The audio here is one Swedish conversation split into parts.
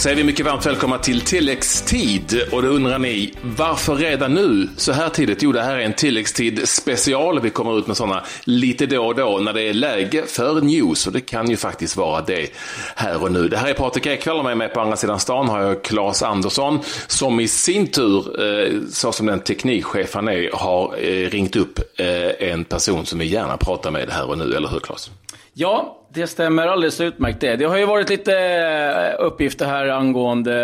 säger vi mycket varmt välkomna till tilläggstid. Och då undrar ni, varför redan nu så här tidigt? Jo, det här är en tilläggstid special. Vi kommer ut med sådana lite då och då när det är läge för news. Och det kan ju faktiskt vara det här och nu. Det här är Patrik Ekwall och med mig på andra sidan stan har jag Claes Andersson som i sin tur, eh, så som den teknikchef han är, har eh, ringt upp eh, en person som vi gärna pratar med här och nu. Eller hur Claes? Ja, det stämmer alldeles utmärkt det. Det har ju varit lite eh, uppgifter här angående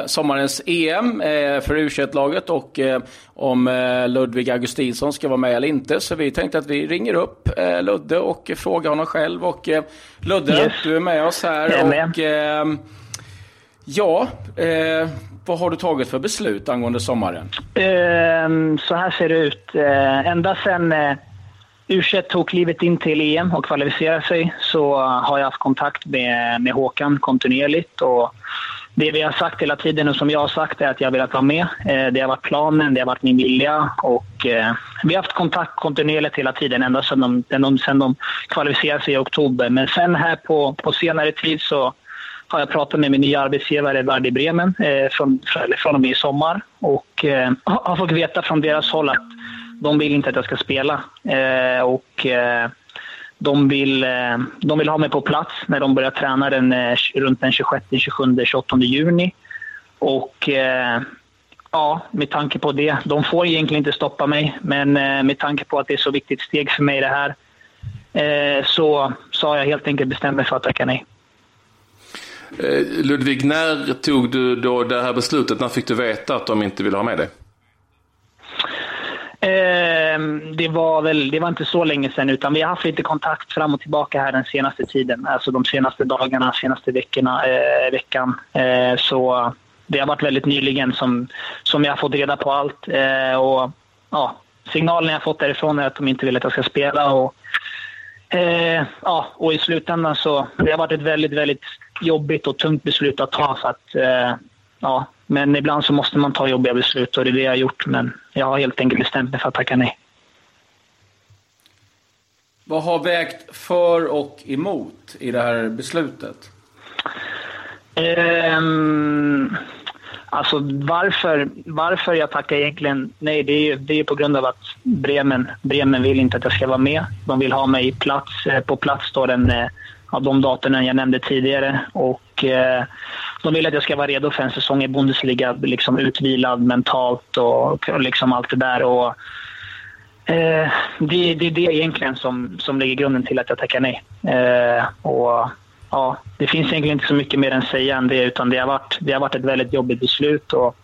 eh, sommarens EM eh, för u laget och om Ludvig Augustinsson ska vara med eller inte. Så vi tänkte att vi ringer upp Ludde och frågar honom själv. Och Ludde, yes. du är med oss här. Jag är med. Och, ja, vad har du tagit för beslut angående sommaren? Ehm, så här ser det ut. Ända sedan U21 tog klivet in till EM och kvalificerade sig så har jag haft kontakt med, med Håkan kontinuerligt. Och det vi har sagt hela tiden och som jag har sagt är att jag velat vara med. Eh, det har varit planen, det har varit min vilja och eh, vi har haft kontakt kontinuerligt hela tiden ända sedan de, sedan de kvalificerade sig i oktober. Men sen här på, på senare tid så har jag pratat med min nya arbetsgivare Verdi Bremen eh, från, från och med i sommar och har fått veta från deras håll att de vill inte att jag ska spela. Eh, och eh, de, vill, eh, de vill ha mig på plats när de börjar träna den, eh, runt den 26, 27, 28 juni. Och eh, ja, med tanke på det. De får egentligen inte stoppa mig, men eh, med tanke på att det är så viktigt steg för mig det här eh, så, så har jag helt enkelt bestämt mig för att tacka nej. Eh, Ludvig, när tog du då det här beslutet? När fick du veta att de inte ville ha med dig? Eh, det var väl, det var inte så länge sedan utan vi har haft lite kontakt fram och tillbaka här den senaste tiden. Alltså de senaste dagarna, senaste veckorna, eh, veckan. Eh, så det har varit väldigt nyligen som, som jag har fått reda på allt. Eh, och ja, Signalen jag har fått därifrån är att de inte vill att jag ska spela. Och, eh, ja, och i slutändan så det har varit ett väldigt, väldigt jobbigt och tungt beslut att ta. För att, eh, ja, men ibland så måste man ta jobbiga beslut och det är det jag har gjort. Men jag har helt enkelt bestämt mig för att tacka nej. Vad har vägt för och emot i det här beslutet? Um, alltså varför, varför jag tackar egentligen nej, det är ju det är på grund av att Bremen, Bremen vill inte att jag ska vara med. De vill ha mig plats, eh, på plats då den, eh, av de datumen jag nämnde tidigare. Och, eh, de vill att jag ska vara redo för en säsong i Bundesliga, liksom utvilad mentalt och, och liksom allt det där. Och, eh, det, det är det egentligen som, som lägger grunden till att jag tackar nej. Eh, och, ja, det finns egentligen inte så mycket mer än säga än det, utan det har varit, det har varit ett väldigt jobbigt beslut. Och,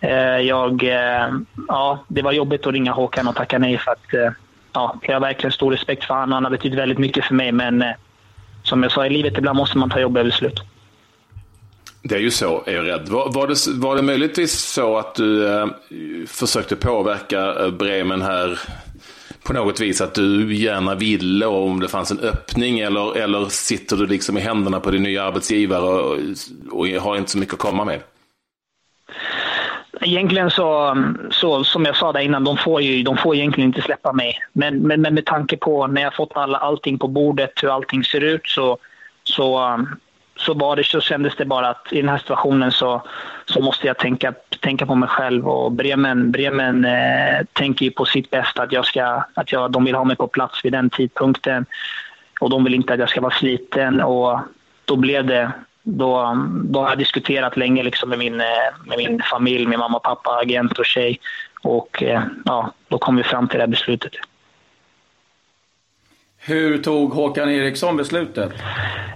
eh, jag, eh, ja, det var jobbigt att ringa Håkan och tacka nej för att eh, ja, jag har verkligen stor respekt för honom. Han har betytt väldigt mycket för mig, men eh, som jag sa i livet, ibland måste man ta jobbiga beslut. Det är ju så, är jag rädd. Var, var, det, var det möjligtvis så att du eh, försökte påverka eh, Bremen här på något vis? Att du gärna ville och om det fanns en öppning eller, eller sitter du liksom i händerna på din nya arbetsgivare och, och har inte så mycket att komma med? Egentligen så, så, som jag sa där innan, de får ju de får egentligen inte släppa mig. Men, men, men med tanke på när jag fått alla, allting på bordet, hur allting ser ut, så, så så, var det, så kändes det bara att i den här situationen så, så måste jag tänka, tänka på mig själv. Och Bremen, Bremen eh, tänker ju på sitt bästa, att, jag ska, att jag, de vill ha mig på plats vid den tidpunkten. Och de vill inte att jag ska vara sliten. Och då blev det... Då, då har jag diskuterat länge liksom med, min, eh, med min familj, min mamma, pappa, agent och tjej. Och eh, ja, då kom vi fram till det här beslutet. Hur tog Håkan Eriksson beslutet?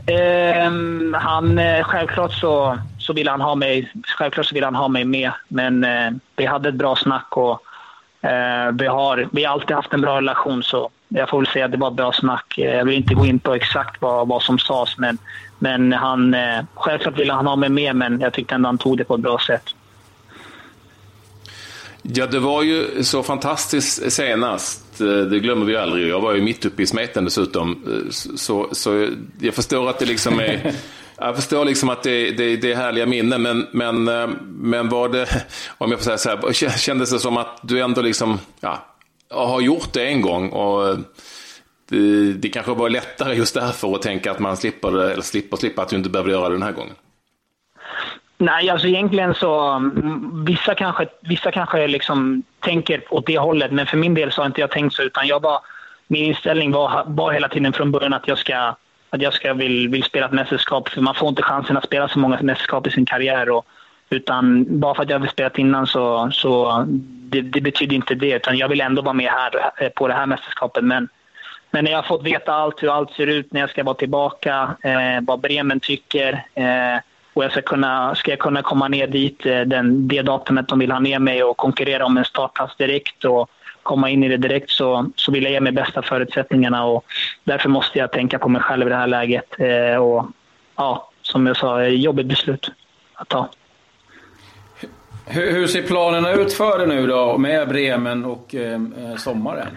Eh, han, självklart så, så ville han ha mig, självklart så ville han ha mig med. Men eh, vi hade ett bra snack och eh, vi, har, vi har alltid haft en bra relation. Så jag får väl säga att det var ett bra snack. Jag vill inte gå in på exakt vad, vad som sades. Men, men han, eh, självklart ville han ha mig med, men jag tyckte ändå han tog det på ett bra sätt. Ja, det var ju så fantastiskt senast. Eh, det glömmer vi aldrig. Jag var ju mitt uppe i smeten dessutom. Eh, så, så jag förstår att det liksom är... Jag förstår liksom att det, det, det är härliga minnen, men, men, eh, men var det, om jag får säga så här, kändes det som att du ändå liksom, ja, har gjort det en gång och det, det kanske var lättare just därför att tänka att man slipper, eller slipper, slipper att du inte behöver göra det den här gången? Nej, alltså egentligen så... Mm, vissa kanske, vissa kanske liksom tänker åt det hållet, men för min del så har inte jag tänkt så. Utan jag bara, min inställning var, var hela tiden från början att jag ska, att jag ska vill, vill spela ett mästerskap. För man får inte chansen att spela så många mästerskap i sin karriär. Och, utan bara för att jag har spelat innan så, så det, det betyder inte det. Utan jag vill ändå vara med här eh, på det här mästerskapet. Men, men när jag har fått veta allt, hur allt ser ut, när jag ska vara tillbaka, eh, vad Bremen tycker eh, och jag ska, kunna, ska jag kunna komma ner dit eh, den, det datumet de vill ha ner mig och konkurrera om en startplats direkt och komma in i det direkt så, så vill jag ge mig bästa förutsättningarna och därför måste jag tänka på mig själv i det här läget. Eh, och ja, som jag sa, jobbigt beslut att ta. Hur, hur ser planerna ut för dig nu då med Bremen och eh, sommaren?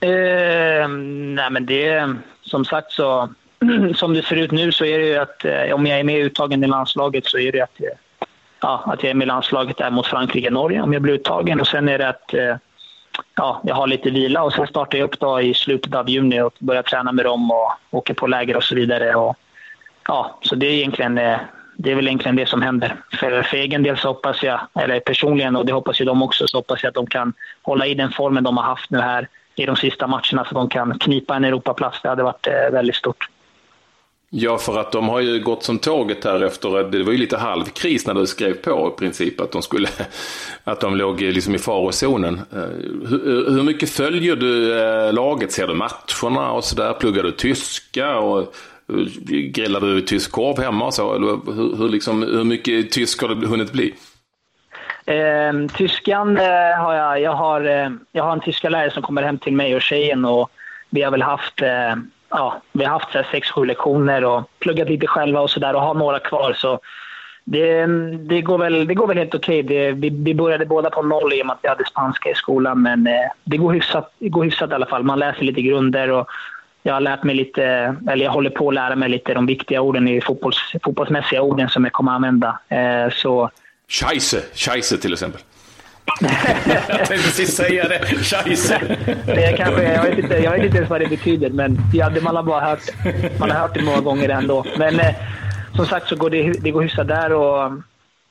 Eh, nej men det, som sagt så, som det ser ut nu så är det ju att eh, om jag är med uttagen i landslaget så är det att, eh, ja, att jag är med i landslaget där mot Frankrike och Norge om jag blir uttagen och sen är det att eh, ja, jag har lite vila och sen startar jag upp då i slutet av juni och börjar träna med dem och åker på läger och så vidare. Och, ja, så det är egentligen eh, det är väl egentligen det som händer. För, för egen del så hoppas jag, eller personligen, och det hoppas ju de också, så hoppas jag att de kan hålla i den formen de har haft nu här i de sista matcherna så att de kan knipa en Europaplats. Det hade varit eh, väldigt stort. Ja, för att de har ju gått som tåget här efter, det var ju lite halvkris när du skrev på i princip att de skulle, att de låg liksom i farozonen. Eh, hur, eh, hur mycket följer du eh, laget? Ser du matcherna och sådär? Pluggar du tyska och grillar du tysk korv hemma och så? Hur, hur, liksom, hur mycket tysk har det hunnit bli? Eh, tyskan eh, har jag, jag har, eh, jag har en tyska lärare som kommer hem till mig och tjejen och vi har väl haft ja, vi har haft så sex, sju lektioner och pluggat lite själva och sådär och har några kvar. Så det, det, går, väl, det går väl helt okej. Okay. Vi, vi började båda på noll i och med att vi hade spanska i skolan. Men eh, det, går hyfsat, det går hyfsat i alla fall. Man läser lite grunder och jag har lärt mig lite, eller jag håller på att lära mig lite de viktiga orden i fotbolls, fotbollsmässiga orden som jag kommer att använda. Eh, så... Scheisse, scheisse till exempel jag tänkte precis säga det. Scheisse. Det kanske, jag, vet inte, jag vet inte ens vad det betyder, men ja, man, har bara hört, man har hört det många gånger ändå. Men eh, som sagt så går det, det går hyfsat där och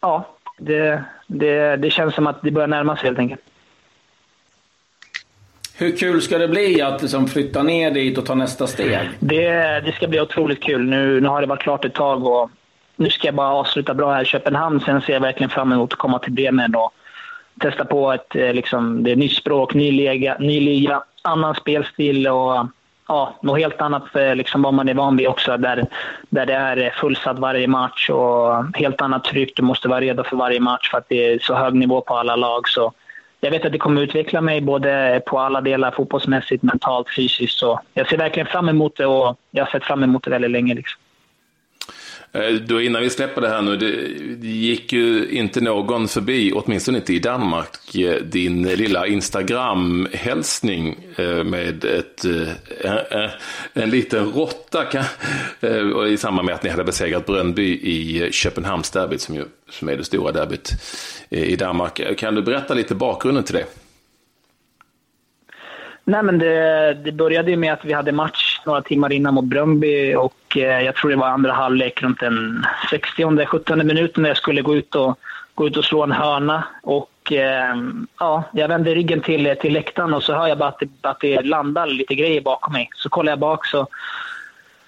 ja, det, det, det känns som att det börjar närma sig helt enkelt. Hur kul ska det bli att liksom flytta ner dit och ta nästa steg? Det, det ska bli otroligt kul. Nu, nu har det varit klart ett tag och nu ska jag bara avsluta bra här i Köpenhamn. Sen ser jag verkligen fram emot att komma till Bremen och testa på ett eh, liksom, det är nytt språk, ny liga, ny liga, annan spelstil och ja, något helt annat för liksom, vad man är van vid också. Där, där det är fullsatt varje match och helt annat tryck. Du måste vara redo för varje match för att det är så hög nivå på alla lag. Så jag vet att det kommer utveckla mig både på alla delar, fotbollsmässigt, mentalt, fysiskt. Så jag ser verkligen fram emot det och jag har sett fram emot det väldigt länge. Liksom. Eh, då innan vi släpper det här nu, det, gick ju inte någon förbi, åtminstone inte i Danmark, eh, din lilla Instagram-hälsning eh, med ett, en, en liten råtta i samband med att ni hade besegrat Brönnby i Köpenhamnsderbyt som, som är det stora derbyt i Danmark. Kan du berätta lite bakgrunden till det? Nej, men det, det började med att vi hade match några timmar innan mot Bröndby och eh, jag tror det var andra halvlek runt den 60-70 minuten när jag skulle gå ut och, gå ut och slå en hörna. Och eh, ja, jag vände ryggen till, eh, till läktaren och så hör jag bara att det, att det landar lite grejer bakom mig. Så kollar jag bak så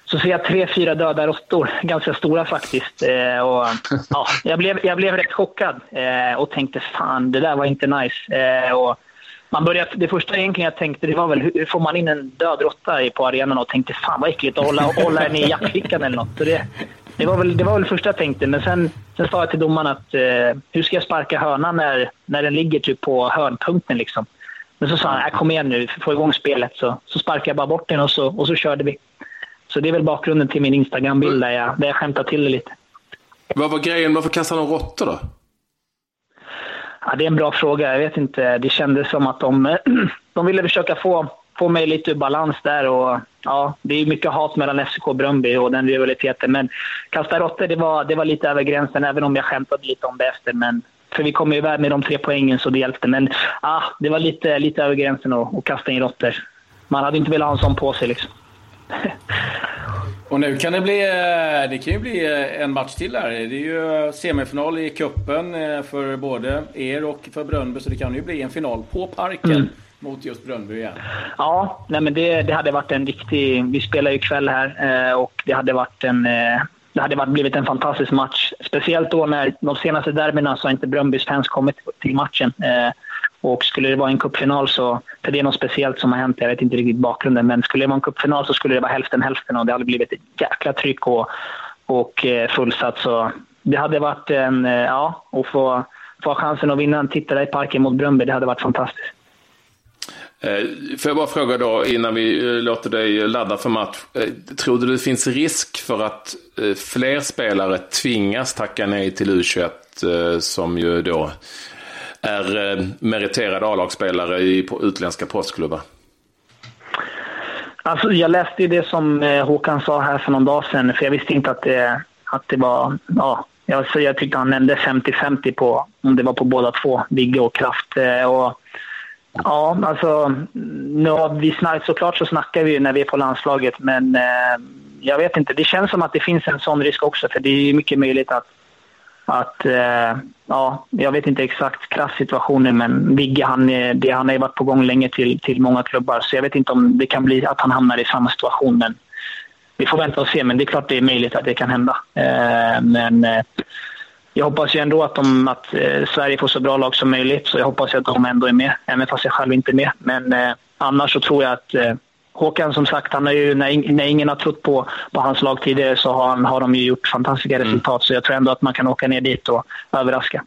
så ser jag tre, fyra döda råttor. Ganska stora faktiskt. Eh, och, ja, jag, blev, jag blev rätt chockad eh, och tänkte fan, det där var inte nice. Eh, och man började, det första egentligen jag tänkte det var väl hur får man in en död råtta på arenan och tänkte fan vad äckligt att hålla, hålla den i jackfickan eller något. Så det, det, var väl, det var väl det första jag tänkte. Men sen, sen sa jag till domaren att eh, hur ska jag sparka hörnan när, när den ligger typ på hörnpunkten liksom. Men så sa han, kom igen nu, få igång spelet. Så, så sparkade jag bara bort den och så, och så körde vi. Så det är väl bakgrunden till min Instagram-bild där jag, där jag skämtar till det lite. Vad var grejen? Varför kastade han råttor då? Ja, det är en bra fråga. Jag vet inte. Det kändes som att de, de ville försöka få, få mig lite ur balans där. Och, ja, det är mycket hat mellan FCK och Bröndby och den rivaliteten. Men kasta råttor, det var, det var lite över gränsen, även om jag skämtade lite om det efter. Men, för vi kom ju iväg med de tre poängen, så det hjälpte. Men ah, det var lite, lite över gränsen att, att kasta in råttor. Man hade inte velat ha en sån på sig. Liksom. Och nu kan det bli, eh, det kan ju bli eh, en match till här. Det är ju semifinal i kuppen eh, för både er och för Brönnby, så det kan ju bli en final på Parken. Mm mot just Brönnby igen? Ja, nej men det, det hade varit en riktig... Vi spelar ju kväll här och det hade varit en... Det hade varit, blivit en fantastisk match. Speciellt då när de senaste derbyna så har inte Brönnbys fans kommit till matchen. Och skulle det vara en cupfinal så, för det är något speciellt som har hänt, jag vet inte riktigt bakgrunden, men skulle det vara en cupfinal så skulle det vara hälften hälften och det hade blivit ett jäkla tryck och, och eh, fullsatt. Så det hade varit en, eh, ja, att få, få chansen att vinna en tittare i parken mot Bröndby, det hade varit fantastiskt. Eh, får jag bara fråga då innan vi låter dig ladda för match. Tror du det finns risk för att fler spelare tvingas tacka nej till U21 som ju då är eh, meriterade A-lagsspelare i utländska proffsklubbar? Alltså, jag läste ju det som eh, Håkan sa här för någon dag sedan, för jag visste inte att det, att det var... Ja, jag, så jag tyckte han nämnde 50-50 på om det var på båda två, Vigge och Kraft. Eh, och, ja, alltså, nu har vi snack, såklart så snackar vi ju när vi är på landslaget, men jag vet inte. Det känns som att det finns en sån risk också, för det är mycket möjligt att att, eh, ja, jag vet inte exakt kraftsituationen men Vigge han, det, han har ju varit på gång länge till, till många klubbar så jag vet inte om det kan bli att han hamnar i samma situation. Men vi får vänta och se, men det är klart det är möjligt att det kan hända. Eh, men eh, jag hoppas ju ändå att, de, att eh, Sverige får så bra lag som möjligt så jag hoppas att de ändå är med, även fast jag själv inte är med. Men eh, annars så tror jag att eh, Håkan som sagt, han har ju, när, när ingen har trott på, på hans lag tidigare så har, han, har de ju gjort fantastiska mm. resultat. Så jag tror ändå att man kan åka ner dit och överraska.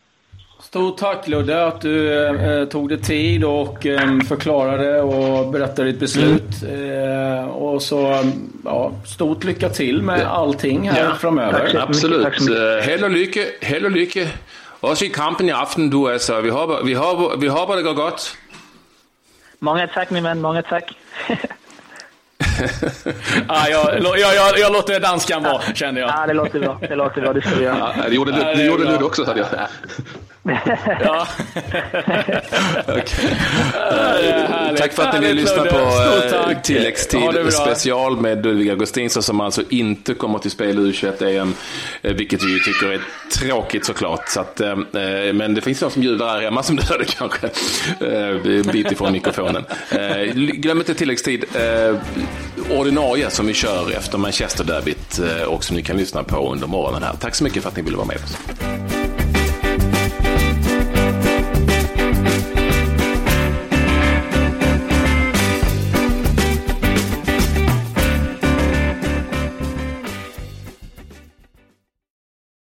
Stort tack Ludde att du eh, tog dig tid och eh, förklarade och berättade ditt beslut. Mm. Eh, och så ja, stort lycka till med allting här ja. framöver. Tack Absolut. Tack hell och lycka. Hell och lycka. Också i kampen i afton du alltså. Vi hoppas, vi hoppas, vi hoppas det går gott. Många tack min vän, många tack. ah, jag, jag, jag, jag låter danskan vara, känner jag. Ja, det låter bra. Det låter bra, det ska vi göra. Ja, det gjorde, du, det gjorde du också, hörde jag. Ja. okay. uh, tack för att ni vill lyssna på uh, tilläggstid special med Ludvig Augustinsson som alltså inte kommer till spel U21-EM, uh, vilket vi tycker är tråkigt såklart. Så att, men det finns någon som bjuder här hemma som du hörde kanske, en bit ifrån mikrofonen. glöm inte tilläggstid ordinarie som vi kör efter Manchester-derbyt och som ni kan lyssna på under morgonen här. Tack så mycket för att ni ville vara med oss.